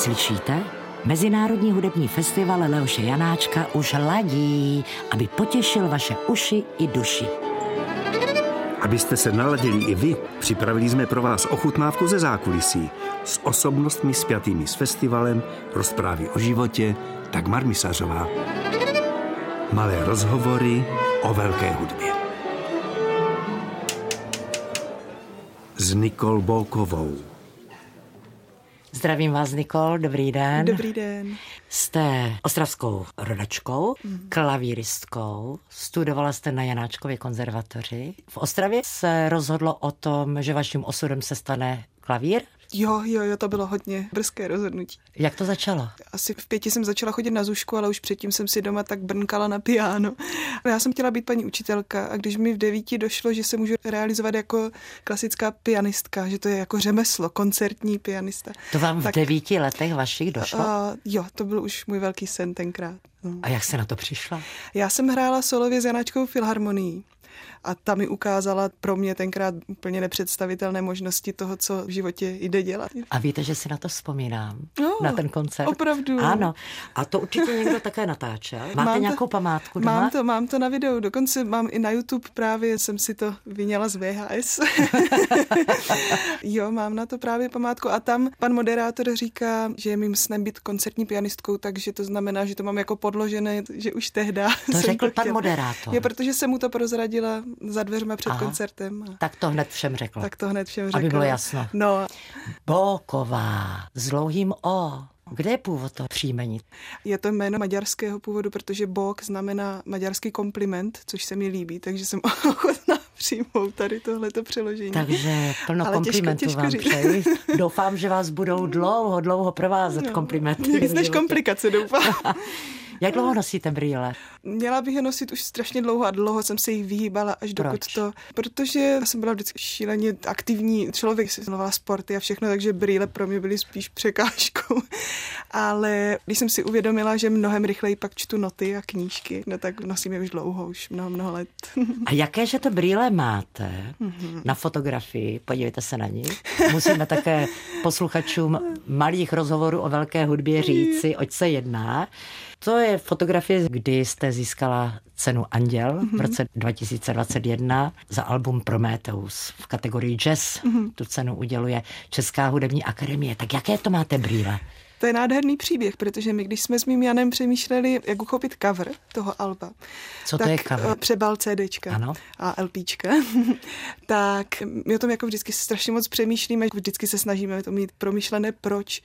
Slyšíte? Mezinárodní hudební festival Leoše Janáčka už ladí, aby potěšil vaše uši i duši. Abyste se naladili i vy, připravili jsme pro vás ochutnávku ze zákulisí s osobnostmi spjatými s festivalem, rozprávy o životě, Dagmar Misařová. Malé rozhovory o velké hudbě. S Nikol Bolkovou. Zdravím vás, Nikol, dobrý den. Dobrý den. Jste ostravskou rodačkou, mm. klavíristkou, studovala jste na Janáčkově konzervatoři. V Ostravě se rozhodlo o tom, že vaším osudem se stane klavír? Jo, jo, jo, to bylo hodně brzké rozhodnutí. Jak to začalo? Asi v pěti jsem začala chodit na zušku, ale už předtím jsem si doma tak brnkala na piano. Já jsem chtěla být paní učitelka a když mi v devíti došlo, že se můžu realizovat jako klasická pianistka, že to je jako řemeslo, koncertní pianista. To vám tak, v devíti letech vašich došlo? Uh, jo, to byl už můj velký sen tenkrát. No. A jak se na to přišla? Já jsem hrála solově s Janáčkou filharmonií a ta mi ukázala pro mě tenkrát úplně nepředstavitelné možnosti toho, co v životě jde dělat. A víte, že si na to vzpomínám, no, na ten koncert. Opravdu. Ano. A to určitě někdo také natáčel. Máte mám nějakou to, památku doma? Mám to, mám to na videu, dokonce mám i na YouTube právě, jsem si to vyněla z VHS. jo, mám na to právě památku a tam pan moderátor říká, že je mým snem být koncertní pianistkou, takže to znamená, že to mám jako podložené, že už tehda To řekl to pan chtěla. moderátor. Je, protože jsem mu to prozradila za dveřma před Aha. koncertem. Tak to hned všem řekl. Tak to hned všem řekl. Aby bylo jasno. No. Boková s dlouhým O. Kde je původ toho příjmení? Je to jméno maďarského původu, protože Bok znamená maďarský kompliment, což se mi líbí, takže jsem ochotná přijmout tady tohleto přeložení. Takže plno Ale komplimentů těžko, těžko vám přeji. Doufám, že vás budou dlouho, dlouho provázet no, komplimenty. Nic než komplikace, doufám. Jak dlouho nosíte brýle? Měla bych je nosit už strašně dlouho a dlouho jsem se jich vyhýbala, až dokud Proč? to... Protože jsem byla vždycky šíleně aktivní člověk, jsem sporty a všechno, takže brýle pro mě byly spíš překážkou. Ale když jsem si uvědomila, že mnohem rychleji pak čtu noty a knížky, no tak nosím je už dlouho, už mnoho, mnoho let. A jaké, že to brýle máte mm-hmm. na fotografii, podívejte se na ní. Musíme také posluchačům malých rozhovorů o velké hudbě říci, oč se jedná. To je fotografie, kdy jste získala cenu Anděl mm-hmm. v mhm. roce 2021 za album Prometheus v kategorii jazz. Mm-hmm. Tu cenu uděluje Česká hudební akademie. Tak jaké to máte brýle? To je nádherný příběh, protože my, když jsme s mým Janem přemýšleli, jak uchopit cover toho alba, Co tak to je cover? Eh, přebal CDčka ano. a LPčka, tak my o tom jako vždycky strašně moc přemýšlíme, vždycky se snažíme to mít promyšlené proč.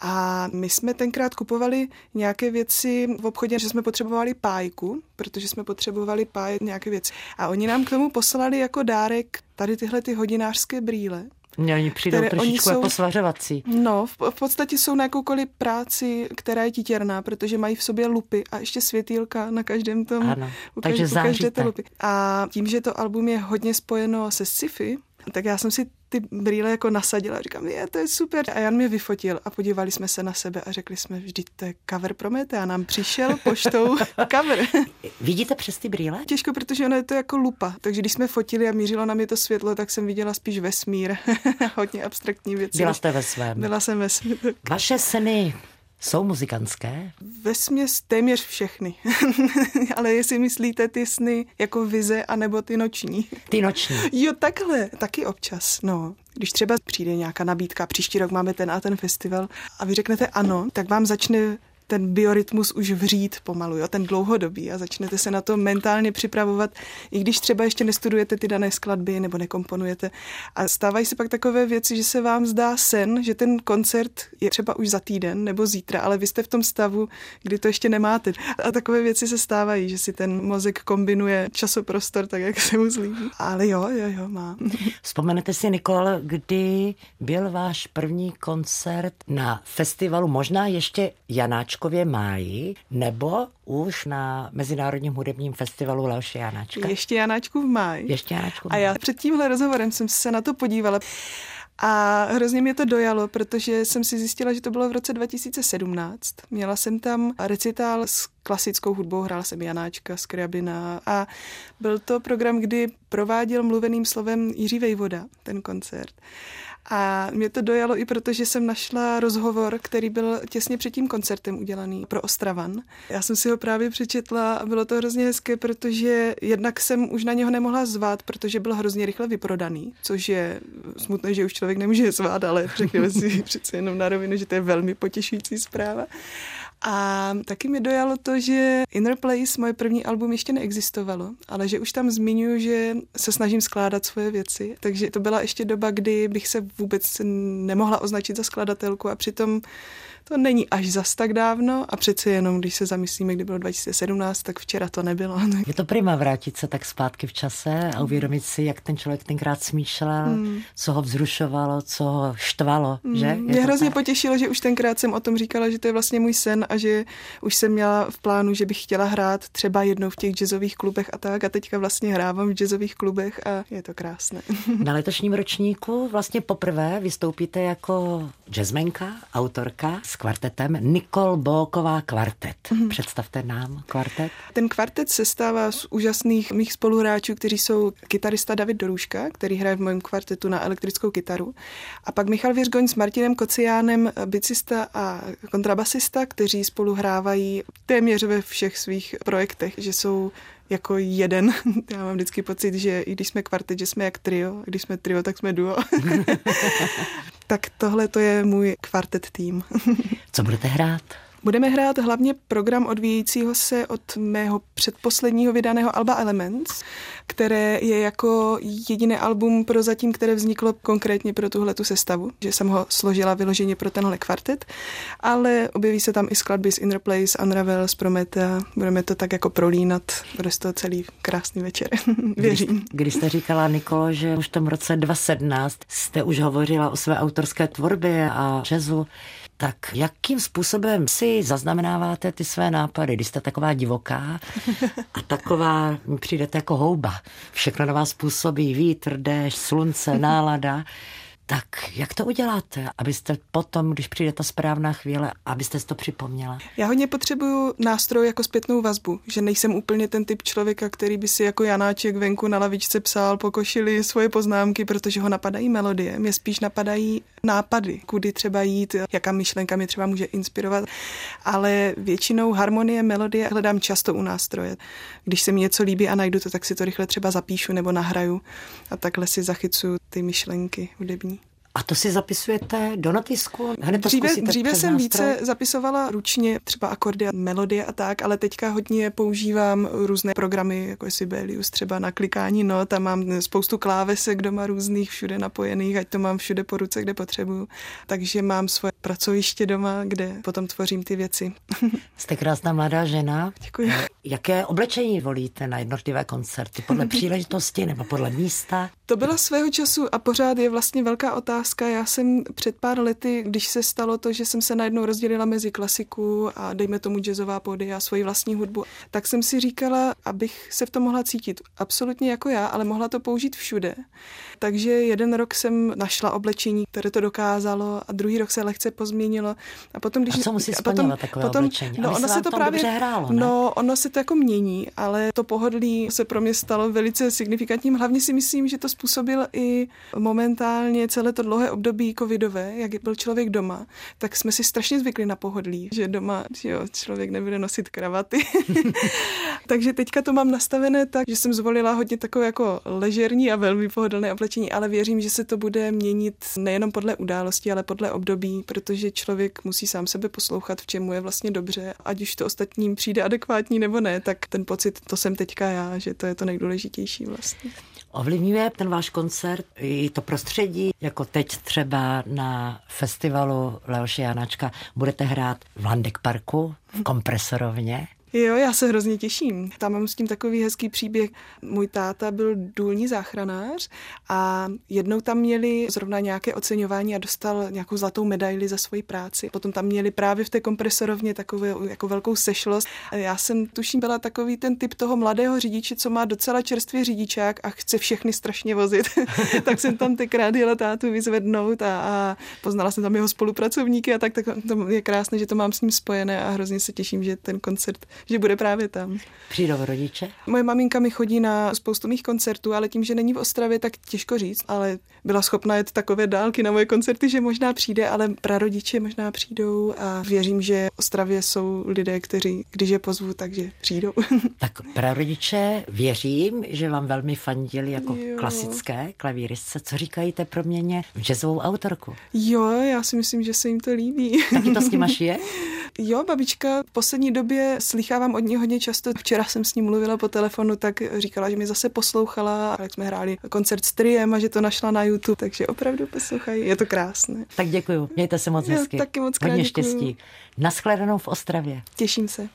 A my jsme tenkrát kupovali nějaké věci v obchodě, že jsme potřebovali pájku, protože jsme potřebovali pájet nějaké věci. A oni nám k tomu poslali jako dárek tady tyhle ty hodinářské brýle. Mě oni přijdou které trošičku oni jsou, jako svařovací. No, v, v podstatě jsou na jakoukoliv práci, která je titěrná, protože mají v sobě lupy a ještě světýlka na každém tom. Ano, u takže každé, té lupy. A tím, že to album je hodně spojeno se sci-fi, tak já jsem si ty brýle jako nasadila. Říkám, je, to je super. A Jan mě vyfotil a podívali jsme se na sebe a řekli jsme, vždyť to je cover Promete a nám přišel poštou cover. Vidíte přes ty brýle? Těžko, protože ono je to jako lupa. Takže když jsme fotili a mířilo na mě to světlo, tak jsem viděla spíš vesmír. Hodně abstraktní věci. Byla jste ve svém. Byla jsem ve svém. Vaše sny jsou muzikantské? Ve směs téměř všechny. Ale jestli myslíte ty sny jako vize, anebo ty noční. Ty noční. Jo, takhle. Taky občas, no. Když třeba přijde nějaká nabídka, příští rok máme ten a ten festival a vy řeknete ano, tak vám začne ten biorytmus už vřít pomalu, jo, ten dlouhodobý a začnete se na to mentálně připravovat, i když třeba ještě nestudujete ty dané skladby nebo nekomponujete. A stávají se pak takové věci, že se vám zdá sen, že ten koncert je třeba už za týden nebo zítra, ale vy jste v tom stavu, kdy to ještě nemáte. A takové věci se stávají, že si ten mozek kombinuje časoprostor tak, jak se mu zlíbí. Ale jo, jo, jo, má. Vzpomenete si, Nikol, kdy byl váš první koncert na festivalu, možná ještě Janáč Janáčkově máji, nebo už na Mezinárodním hudebním festivalu Leoše Janáčka? Ještě Janáčku v máji. Ještě Janáčku v máji. A já před tímhle rozhovorem jsem se na to podívala. A hrozně mě to dojalo, protože jsem si zjistila, že to bylo v roce 2017. Měla jsem tam recitál s klasickou hudbou, hrál jsem Janáčka, Skriabina a byl to program, kdy prováděl mluveným slovem Jiří Vejvoda ten koncert. A mě to dojalo i proto, že jsem našla rozhovor, který byl těsně před tím koncertem udělaný pro Ostravan. Já jsem si ho právě přečetla a bylo to hrozně hezké, protože jednak jsem už na něho nemohla zvát, protože byl hrozně rychle vyprodaný, což je smutné, že už člověk nemůže zvát, ale řekněme si přece jenom na rovinu, že to je velmi potěšující zpráva. A taky mi dojalo to, že Inner Place, moje první album, ještě neexistovalo, ale že už tam zmiňuji, že se snažím skládat svoje věci. Takže to byla ještě doba, kdy bych se vůbec nemohla označit za skladatelku a přitom to není až zas tak dávno a přece jenom, když se zamyslíme, kdy bylo 2017, tak včera to nebylo. Je to prima vrátit se tak zpátky v čase a uvědomit si, jak ten člověk tenkrát smýšlel, mm. co ho vzrušovalo, co ho štvalo, mm. že? Je Mě hrozně tak? potěšilo, že už tenkrát jsem o tom říkala, že to je vlastně můj sen a že už jsem měla v plánu, že bych chtěla hrát třeba jednou v těch jazzových klubech a tak a teďka vlastně hrávám v jazzových klubech a je to krásné. Na letošním ročníku vlastně poprvé vystoupíte jako jazzmenka, autorka s kvartetem Nikol Bóková kvartet. Mm. Představte nám kvartet. Ten kvartet se stává z úžasných mých spoluhráčů, kteří jsou kytarista David Doruška, který hraje v mém kvartetu na elektrickou kytaru. A pak Michal Věřgoň s Martinem Kociánem, bicista a kontrabasista, kteří spolu hrávají téměř ve všech svých projektech, že jsou jako jeden. Já mám vždycky pocit, že i když jsme kvartet, že jsme jak trio, když jsme trio, tak jsme duo. tak tohle to je můj kvartet tým. Co budete hrát? Budeme hrát hlavně program odvíjejícího se od mého předposledního vydaného Alba Elements, které je jako jediné album pro zatím, které vzniklo konkrétně pro tuhle tu sestavu, že jsem ho složila vyloženě pro tenhle kvartet, ale objeví se tam i skladby z Inner Place, Unravel, z Prometa, budeme to tak jako prolínat, bude to celý krásný večer, věřím. Když, když jste říkala, Nikolo, že už v tom roce 2017 jste už hovořila o své autorské tvorbě a jazzu, tak jakým způsobem si zaznamenáváte ty své nápady, když jste taková divoká a taková, přijdete jako houba. Všechno na vás působí vítr, déšť, slunce, nálada. Tak jak to uděláte, abyste potom, když přijde ta správná chvíle, abyste si to připomněla? Já hodně potřebuju nástroj jako zpětnou vazbu, že nejsem úplně ten typ člověka, který by si jako Janáček venku na lavičce psal po košili svoje poznámky, protože ho napadají melodie. Mě spíš napadají nápady, kudy třeba jít, jaká myšlenka mě třeba může inspirovat, ale většinou harmonie, melodie hledám často u nástroje. Když se mi něco líbí a najdu to, tak si to rychle třeba zapíšu nebo nahraju a takhle si zachycuju ty myšlenky hudební. A to si zapisujete do notisku? Hned to dříve dříve jsem nástroj? více zapisovala ručně, třeba akordy a melodie a tak, ale teďka hodně používám různé programy, jako je Sibelius, třeba na klikání not a mám spoustu klávesek doma různých všude napojených, ať to mám všude po ruce, kde potřebuju. Takže mám svoje pracoviště doma, kde potom tvořím ty věci. Jste krásná mladá žena. Děkuji. Jaké oblečení volíte na jednotlivé koncerty? Podle příležitosti nebo podle místa? To byla svého času a pořád je vlastně velká otázka. Já jsem před pár lety, když se stalo to, že jsem se najednou rozdělila mezi klasiku a dejme tomu jazzová pody a svoji vlastní hudbu, tak jsem si říkala, abych se v tom mohla cítit absolutně jako já, ale mohla to použít všude. Takže jeden rok jsem našla oblečení, které to dokázalo a druhý rok se lehce pozměnilo. A potom, když... A co musí a potom, takové potom, oblečení? No, ono se to právě, hrálo, ne? No, ono se to jako mění, ale to pohodlí se pro mě stalo velice signifikantním. Hlavně si myslím, že to způsobil i momentálně celé to dlouhé období covidové, jak byl člověk doma, tak jsme si strašně zvykli na pohodlí, že doma že jo, člověk nebude nosit kravaty. Takže teďka to mám nastavené tak, že jsem zvolila hodně takové jako ležerní a velmi pohodlné oblečení, ale věřím, že se to bude měnit nejenom podle události, ale podle období, protože člověk musí sám sebe poslouchat, v čemu je vlastně dobře, ať už to ostatním přijde adekvátní nebo ne, tak ten pocit, to jsem teďka já, že to je to nejdůležitější vlastně. Ovlivňuje ten váš koncert i to prostředí, jako teď třeba na festivalu Leoše Janačka budete hrát v Landek Parku, v kompresorovně? Jo, já se hrozně těším. Tam mám s tím takový hezký příběh. Můj táta byl důlní záchranář a jednou tam měli zrovna nějaké oceňování a dostal nějakou zlatou medaili za svoji práci. Potom tam měli právě v té kompresorovně takovou jako velkou sešlost. Já jsem tuším byla takový ten typ toho mladého řidiče, co má docela čerstvý řidičák a chce všechny strašně vozit. tak jsem tam tenkrát jela tátu vyzvednout a, a poznala jsem tam jeho spolupracovníky a tak, tak to je krásné, že to mám s ním spojené a hrozně se těším, že ten koncert že bude právě tam. Přijdou rodiče? Moje maminka mi chodí na spoustu mých koncertů, ale tím, že není v Ostravě, tak těžko říct, ale byla schopna jet takové dálky na moje koncerty, že možná přijde, ale prarodiče možná přijdou a věřím, že v Ostravě jsou lidé, kteří, když je pozvu, takže přijdou. Tak prarodiče věřím, že vám velmi fandili jako jo. klasické klavíristce. Co říkají té proměně jazzovou autorku? Jo, já si myslím, že se jim to líbí. Taky to s nima šije? Jo, babička v poslední době slychávám od ní hodně často. Včera jsem s ní mluvila po telefonu, tak říkala, že mi zase poslouchala, jak jsme hráli koncert s Triem a že to našla na YouTube, takže opravdu poslouchají. Je to krásné. Tak děkuji, mějte se moc hezky. Jo, taky moc Hodně štěstí. Naschledanou v Ostravě. Těším se.